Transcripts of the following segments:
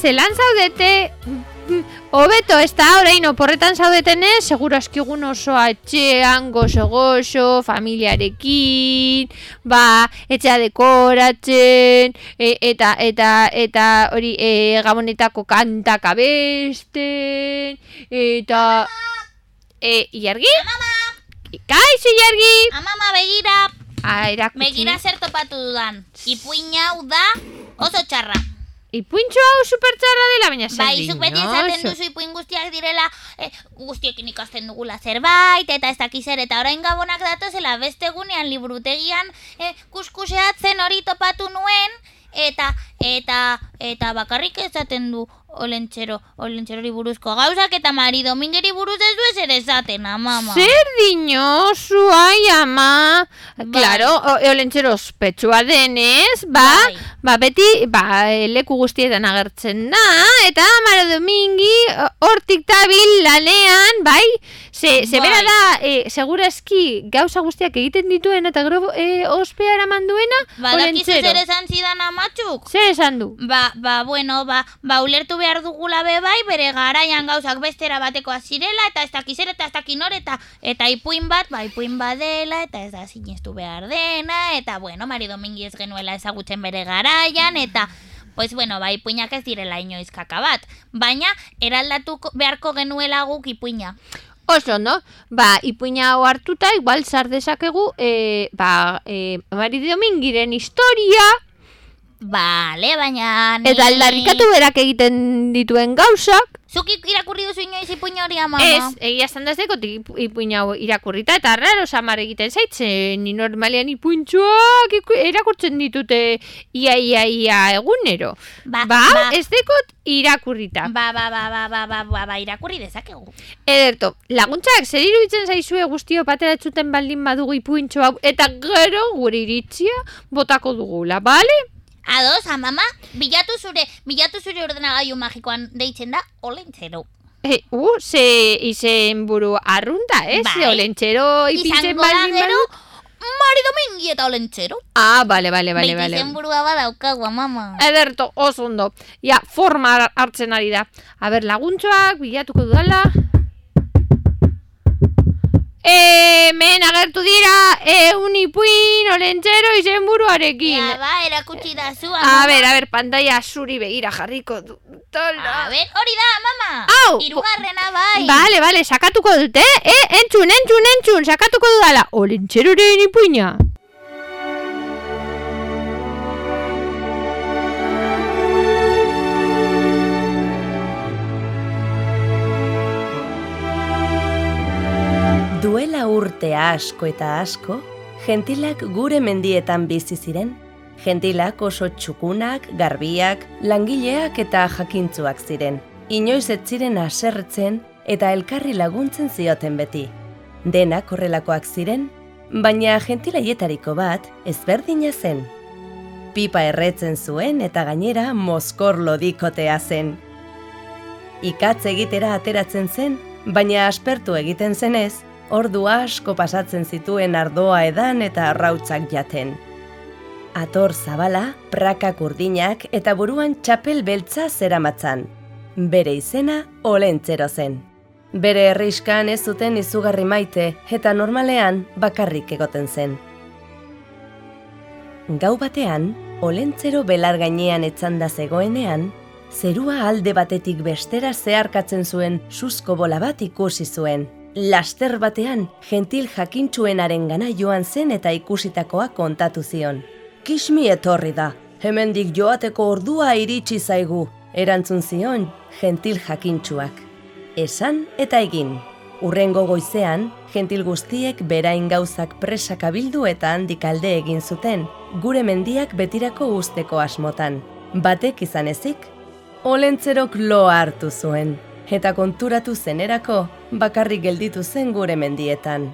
zelan zaudete, hobeto, ez da, orain oporretan zaudetenez, seguro askigun oso atxean, gozo gozo, familiarekin, ba, etxea dekoratzen, e, eta, eta, eta, hori, e, gabonetako kantak abesten, eta, e, iargi? Mama, Kaixo, iargi! mama, begira, Ah, erakutsi. begira zer topatu dudan. Ipuin hau da oso txarra. Ipuintxo hau supertxarra dela, baina zer Bai, zuk beti esaten duzu ipuin guztiak direla eh, guztiekin ikasten dugula zerbait, eta ez dakiz zer, eta orain gabonak datozela beste egunean liburutegian eh, kuskuseatzen hori topatu nuen, eta, eta, eta bakarrik esaten du olentxero, olentxerori buruzko gauzak, eta Mari Domingeri buruz ez du ezer esaten, amama. Zer dinosu, ai, ama. Bai. Claro, o- olentxero ospetsua denez, ba, Bai. ba, beti, ba, leku guztietan agertzen da, eta Mara Domingi hortik tabil lanean, bai, ze, ze Bai. bera da, e, segurazki gauza guztiak egiten dituen eta gero e, ospea eraman duena, Badakizu zer esan zidan amatxuk? Zer esan du? Ba, ba, bueno, ba, ba, ulertu behar dugula be bai, bere garaian gauzak bestera batekoa zirela, eta ez dakiz zer, eta ez dakin eta, eta ipuin bat, ba, ipuin badela, eta ez da sinestu behar dena, eta, bueno, Mari Domingi ez genuela ezagutzen bere garaian, eta, pues, bueno, ba, ipuinak ez direla inoiz kaka bat, baina, eraldatu beharko genuela guk ipuina. Oso, no? Ba, ipuina hau hartuta, igual zar dezakegu, e, ba, e, Mari Domingiren historia, Bale, baina... ni- eta aldarrikatu berak egiten dituen gauzak. Zuk irakurri duzu inoiz ipuin hori ama? Ez, egia esan da zeko ipuina hau irakurrita, eta raro samar egiten zaitzen, ni normalean ipuintxoak irakurtzen ditute ia, ia, ia egunero. Ba, ba, ba. ez dekot irakurrita. Ba, ba, ba, ba, ba, ba, ba, ba, irakurri dezakegu. Ederto, laguntzak, zer iruditzen zaizue guztio bateratzuten baldin badugu ipuintxo hau, eta gero gure iritzia botako dugula, bale? Ados, amama, bilatu zure, bilatu zure ordenagailu magikoan deitzen da olentzero. E, uh, ze izen buru arrunta, ez? Bai. Olentxero ipintzen Izango da baldin badu. Mari Domingi eta olentzero. Ah, bale, bale, bale, Beti bale. izenburua badaukagu, amama. Ederto, oso ondo. Ja, forma har- hartzen ari da. A ber, laguntxoak, bilatuko dudala. Hemen izen buruarekin. Ja, ba, erakutsi da zu, A ber, a ber, pantalla zuri begira jarriko du. A Tola. ber, hori da, amama. Au! Hirugarrena bai. Bale, bale, sakatuko dute, eh? Entzun, entzun, entzun, sakatuko dudala. Olentxeroren ipuina. Duela urte asko eta asko, gentilak gure mendietan bizi ziren. Gentilak oso txukunak, garbiak, langileak eta jakintzuak ziren. Inoiz ez ziren aserretzen eta elkarri laguntzen zioten beti. Denak horrelakoak ziren, baina gentilaietariko bat ezberdina zen. Pipa erretzen zuen eta gainera mozkor lodikotea zen. Ikatz egitera ateratzen zen, baina aspertu egiten zenez, ordu asko pasatzen zituen ardoa edan eta arrautzak jaten. Ator zabala, prakak urdinak eta buruan txapel beltza zeramatzan. Bere izena olentzero zen. Bere herriskan ez zuten izugarri maite eta normalean bakarrik egoten zen. Gau batean, olentzero belar gainean etzanda zegoenean, zerua alde batetik bestera zeharkatzen zuen susko bola bat ikusi zuen. Laster batean, gentil jakintxuenaren gana joan zen eta ikusitakoa kontatu zion. Kismi etorri da, hemendik joateko ordua iritsi zaigu, erantzun zion gentil jakintxuak. Esan eta egin. Urrengo goizean, gentil guztiek berain gauzak presak abildu eta handik alde egin zuten, gure mendiak betirako usteko asmotan. Batek izan ezik, olentzerok lo hartu zuen, eta konturatu zenerako bakarrik gelditu zen gure mendietan.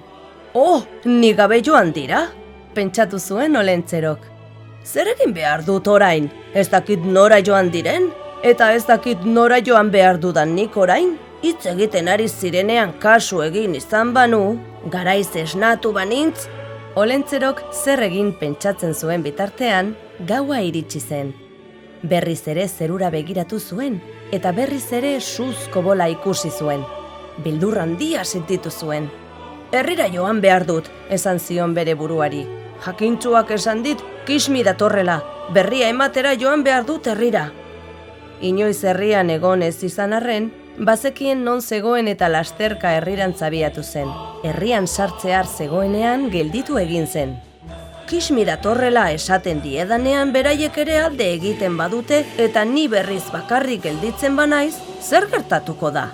Oh, ni gabe joan dira? Pentsatu zuen olentzerok. Zer egin behar dut orain? Ez dakit nora joan diren? Eta ez dakit nora joan behar dudan nik orain? Hitz egiten ari zirenean kasu egin izan banu, garaiz esnatu banintz, Olentzerok zer egin pentsatzen zuen bitartean, gaua iritsi zen. Berriz ere zerura begiratu zuen, eta berriz ere suzko bola ikusi zuen. Bildur handia sentitu zuen. Herrira joan behar dut, esan zion bere buruari. Jakintzuak esan dit, kismi datorrela, berria ematera joan behar dut herrira. Inoiz herrian egon ez izan arren, bazekien non zegoen eta lasterka herriran zabiatu zen. Herrian sartzear zegoenean gelditu egin zen. Kismi datorrela esaten diedanean beraiek ere alde egiten badute eta ni berriz bakarrik gelditzen banaiz, zer gertatuko da?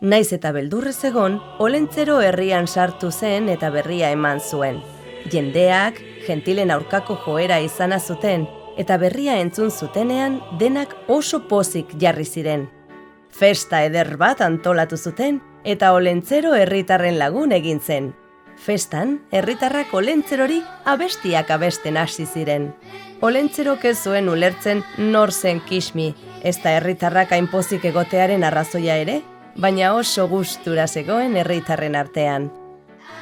Naiz eta beldurrez egon, olentzero herrian sartu zen eta berria eman zuen. Jendeak, gentilen aurkako joera izana zuten, eta berria entzun zutenean denak oso pozik jarri ziren. Festa eder bat antolatu zuten eta olentzero herritarren lagun egin zen. Festan, herritarrak olentzerori abestiak abesten hasi ziren. Olentzerok ez zuen ulertzen nor zen kismi, ez da herritarrak hainpozik egotearen arrazoia ere, baina oso gustura zegoen herritarren artean.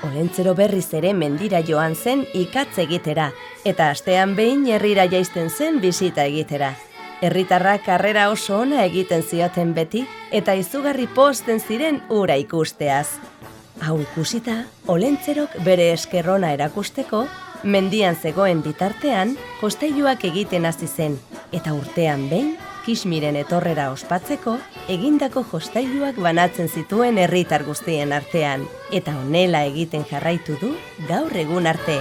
Olentzero berriz ere mendira joan zen ikatz egitera, eta astean behin herrira jaisten zen bisita egitera. Herritarrak karrera oso ona egiten zioten beti, eta izugarri posten ziren ura ikusteaz. Hau ikusita, olentzerok bere eskerrona erakusteko, mendian zegoen bitartean, jostailuak egiten hasi zen, eta urtean behin, kismiren etorrera ospatzeko, egindako jostailuak banatzen zituen herritar guztien artean, eta honela egiten jarraitu du gaur egun arte.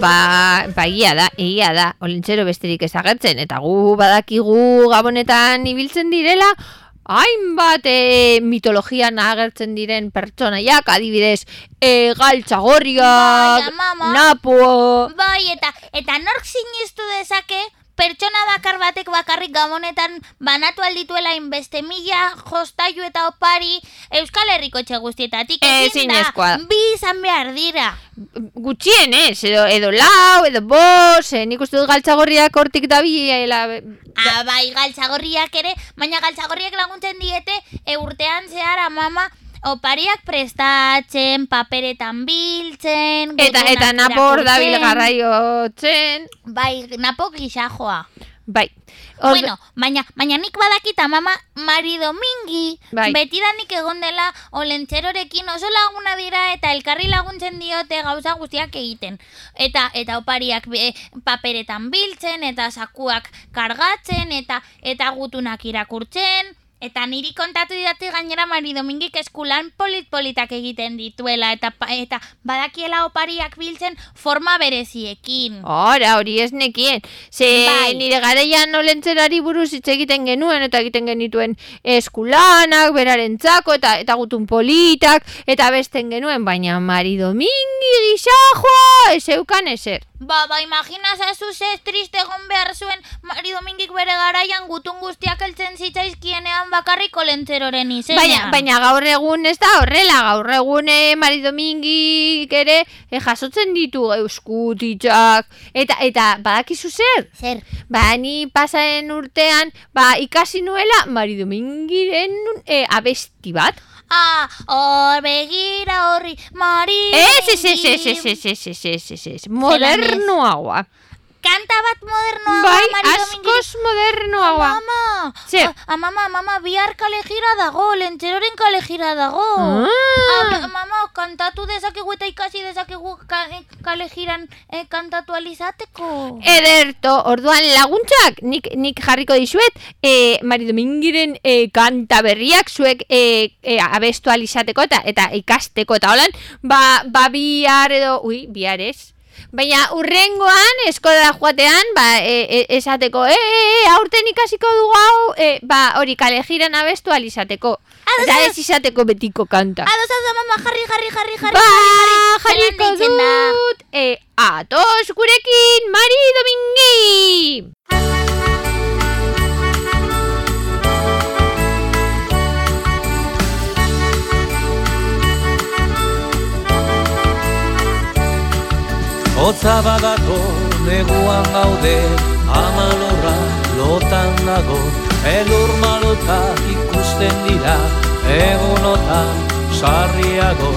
Ba, ba, egia da, egia da, olentzero besterik ezagertzen, eta gu badakigu gabonetan ibiltzen direla, hainbat e, mitologian agertzen diren pertsonaiak, adibidez, e, galtzagorriak, Bai, napo, Bai, eta eta nork sinistu dezake pertsona bakar batek bakarrik gabonetan banatu aldituela inbeste mila jostailu eta opari Euskal Herriko etxe guztietatik ezin da. Da. Bi izan behar dira. gutxien, ez, edo, edo lau, edo bos, e, nik uste dut galtzagorriak hortik dabiela, Ah, bai, galtzagorriak ere, baina galtzagorriak laguntzen diete e, urtean zehar amama opariak prestatzen, paperetan biltzen, eta, eta napor dabil garraiotzen, Bai, napo gisajoa. bai. Orde- Bueno, baina, baina nik badakit amama Mari Domingi Bai. betidanik egon dela olentzerorekin oso laguna dira eta elkarri laguntzen diote gauza guztiak egiten. Eta eta opariak be, paperetan biltzen eta sakuak kargatzen eta eta gutunak irakurtzen. Eta niri kontatu didate gainera Mari Domingik eskulan polit-politak egiten dituela eta, eta badakiela opariak biltzen forma bereziekin. Ora, hori ez nekien. Ze Bai. nire garaian olentzerari buruz hitz egiten genuen eta egiten genituen eskulanak, berarentzako eta eta gutun politak eta besten genuen, baina Mari Domingi gisajoa ez eukan ezer. Ba, ba, imagina zazu ze triste egon behar zuen Mari Domingik bere garaian gutun guztiak heltzen zitzaizkienean bakarrik olentzeroren izenean. Baina, baina gaur egun ez da horrela, gaur egun eh, Mari Domingik ere eh, jasotzen ditu euskutitzak eta eta badakizu zer? Zer? Ba, ni pasaren urtean, ba, ikasi nuela Mari Domingiren eh, abesti bat. Ah, hor begira horri, Mari Ez, ez, ez, ez, ez, ez, ez, ez, ez, ez, modernoagoa. Kanta bat modernoa Bai, Mari Domingik. askoz modernoagoa. Mama, Zer? Ah, ah, mama, mama, bihar kale gira dago, lentzeroren kale gira dago. Ah. Ah, mama, kantatu dezakegu eta ikasi dezakegu ka, eh, kale jiran eh, kantatu alizateko. Ederto, orduan laguntzak, nik, nik jarriko dizuet, e, Mari Domingiren e, kanta berriak zuek e, e, abestu alizateko eta eta ikasteko eta holan, ba, ba bihar edo, ui, bihar ez. Baina urrengoan, eskola joatean, ba, e, e, esateko, e, e, e, aurten ikasiko dugu hau, e, ba, hori kale jiran abestu alizateko. Eta ez izateko betiko kanta. Ados, ados, mama, jarri, jarri, jarri, jarri, Ba, jarri, jarri. jarriko dut, e, atos gurekin, Mari Domingi! Hotza badato neguan gaude amalorra lotan nago Elur malotak ikusten dira egunotan sarriago.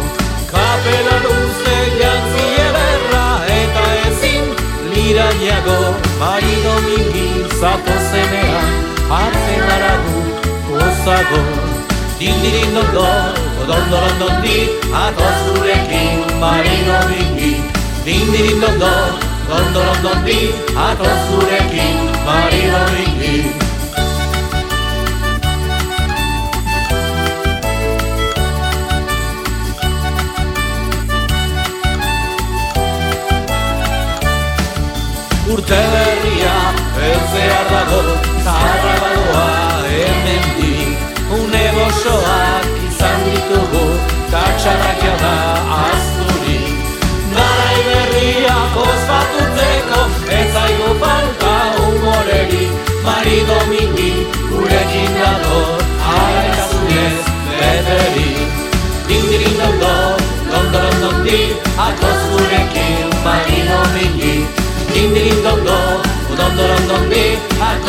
Kapela luze jantzi ederra eta ezin liraiago Marido mingi zatozenean hartzen aragu ozago Dindirin dondo, dondo dondo di, atoz gurekin Marido mingi Dindirin dondo, dondo dondo di, atoz gurekin Marido mingi Urte berria Eltzear dago Zaharra badoa Hemen di Une gozoak Izan ditugu Tatxarrak jada Humoreri Mari Domingi Gurekin dator Ara ikazunez Beteri Dindirin dondo Dondo dondo di Atoz gurekin Mari Domingi Dindirin dondo, dondo dondo di, harto zurekin,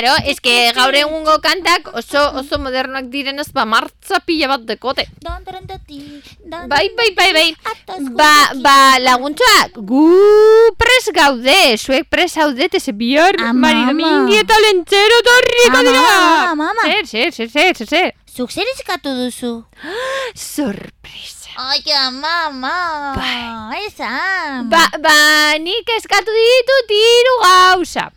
Claro, pi, es que pi, gaur egungo kantak oso oso modernoak direnez ba martza pila bat dekote. Bai, bai, bai, bai. Ba, ba, laguntxoak, gu pres gaude, zuek pres haudete, ze bihar, Ama, Mari. Domingi eta lentzero torriko Ama, dira. ama, ama. Zer, zer, zer, zer, zer, zer. Zuk zer eskatu duzu? Sorpresa. Ai, ama. Bai. Esan. Ba, ba, nik eskatu ditut hiru gauza.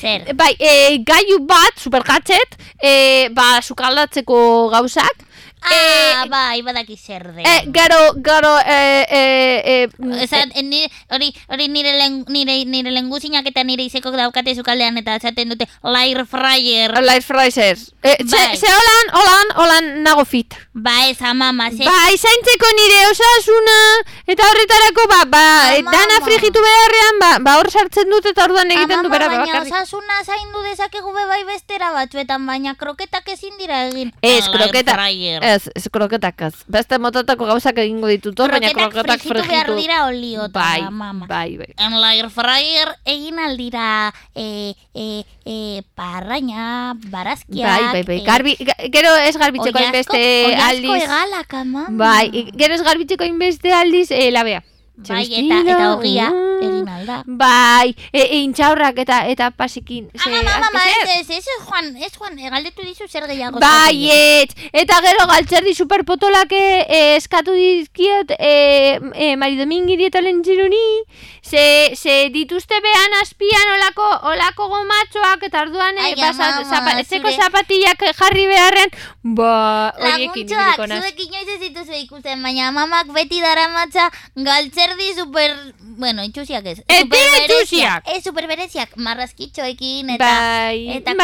Zer? Bai, e, gaiu bat, supergatxet, e, ba, sukaldatzeko gauzak. Ah, bai, badaki zer den. E, gero, gero, e, e, e, Esan, eh, nire, hori, hori nire, len, nire, nire lenguzinak eta nire izeko daukate zukaldean eta esaten dute Lair Fryer. Light Frizers. E, ze, Bai. ze holan, holan, holan nago fit. Ba ez, amama, ze. Ba, izaintzeko nire osasuna, eta horretarako, ba, ba, e, Ama, dana frigitu beharrean, ba, ba, hor sartzen dut eta orduan egiten du Amama, bera baina bakarrik. osasuna zaindu dezakegu be bai bestera batzuetan, baina kroketak ezin dira egin. Ez, Lair kroketa, fryer. Ez, ez kroketak ez. Beste motatako gauzak egingo ditut hor, baina Kroketak frijitu behar dira oliotan, Bai, amama. bai, bai. En Lair Fryer egin aldira e, e, e, parraina, barazkiak. Bai, bai, bai. e, Garbi, ga- gero ez garbitzeko oiazko- inbeste oiazko aldiz. egalak, amama. Bai, gero ez garbitzeko inbeste aldiz, e, labea. Bai, eta, eta vestido, egin alda. Bai, e, e, intxaurrak eta eta pasikin. Ze, Ama, azke zer? ez, ez, ez, Juan, ez, Juan, galdetu dizu zer gehiago. Bai, eskatu dizu. et, eta gero galtzerdi superpotolak e, eskatu dizkiot e, e, Mari Domingiri eta lentziruni, ze, ze dituzte behan azpian olako, olako gomatxoak eta orduan e, ama, zapa, etxeko zapatillak jarri beharren, ba, horiekin ibiliko naz. zuek inoiz ez dituzu ikusten, baina mamak beti daramatza galtzerdi super... Bueno, itxusiak ez. Bereziak. itxusiak. Ez super bereziak, marrazkitxoekin eta... Bai, eta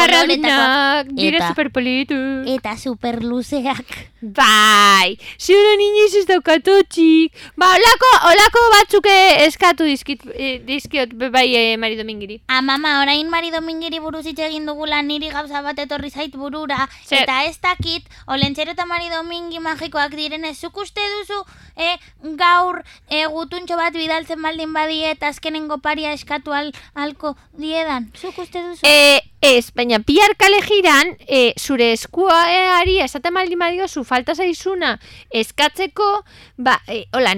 dira eta- superpolitu. Eta super luzeak. Bai, ziuro inoiz ez daukatotxik. Ba, olako, olako batzuk eh, eskatu dizkit, eh, dizkiot bai eh, Mari Domingiri. Ah, mama, orain Mari Domingiri buruz hitz egin dugula niri gauza bat etorri zait burura. Zer? Eta ez dakit, Olentzero eta Mari Domingi magikoak direnez, zuk uste duzu eh, gaur eh, gutuntxo bat bidaltzen baldin badie eta azkenengo paria eskatu al, alko diedan. Zuk uste duzu? E, ez, baina bihar kale jiran, e, zure eskuari esaten baldin badiozu falta zaizuna eskatzeko, ba, e, hola,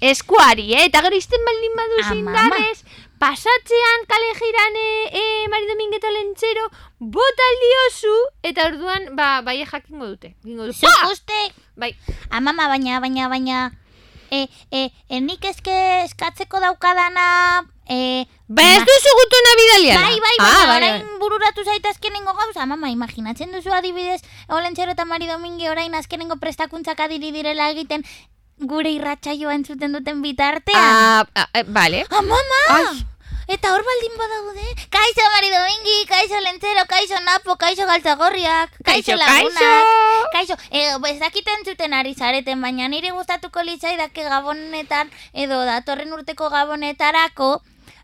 eskuari, eh? eta gero izten baldin baduzu Ama, indarrez, pasatzean kale jiran e, e, Mari Dominguez eta Lentzero, bota aldiozu, eta orduan, ba, bai jakingo dute. Gingo dute. Uste, Bai, amama, baina, baina, baina, e, e, e, nik eske eskatzeko daukadana, e, ba ez duzu gutuna bidaliana. Bai, bai, ah, baina bale, orain bururatu zait azkenengo gauza, mama, imaginatzen duzu adibidez, Olentzero eta Mari Domingi orain azkenengo prestakuntzak adiri direla egiten gure irratsaioa entzuten duten bitartean. Ah, ah, eh, bale. Ah, mama! Ai. Eta hor baldin badaude, kaixo Mari Domingi, kaixo Lentzero, kaixo Napo, kaixo Galtzagorriak, kaixo Kaixo, Lagunak, kaixo, edo, ez dakiten zuten ari zareten, baina nire gustatuko litzaidake gabonetan, edo datorren urteko gabonetarako,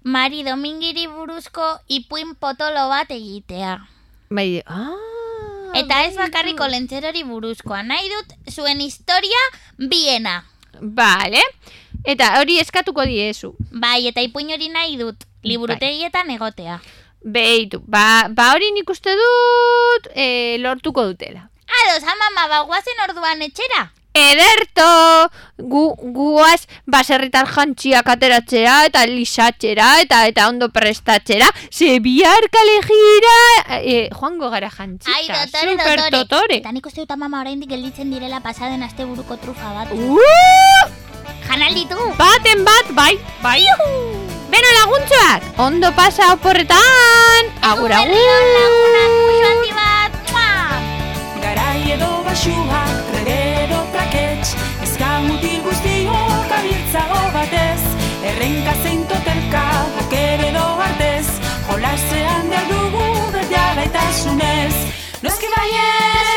Mari Domingiri buruzko ipuin potolo bat egitea. Bai, ah. Eta ez bakarriko lentzerori buruzkoa, nahi dut zuen historia biena. Bale. Eta hori eskatuko diezu. Bai, eta ipuin hori nahi dut, liburutegietan egotea. Beitu, ba, ba hori nik uste dut e, lortuko dutela. Ados, amama, ba, guazen orduan etxera. Ederto! Gu, guaz baserritar jantziak ateratzea eta lisatxera eta eta ondo prestatxera. Ze bihar kale jira... E, joango gara jantzita. Ai, dotore, super dotore. totore. Eta nik uste dut amama oraindik gelditzen direla pasaden asteburuko trufa bat. Uh! Janal ditu. Baten bat, bai, bai. Beno laguntzuak, ondo pasa oporretan. Agur, lagunak, agur. musu handi bat. Garai edo basuak, edo trakets Ezka mutil guztiok abiltzago batez Errenka zein totelka, oker edo artez Jolasean behar dugu beti alaitasunez Noski baiet,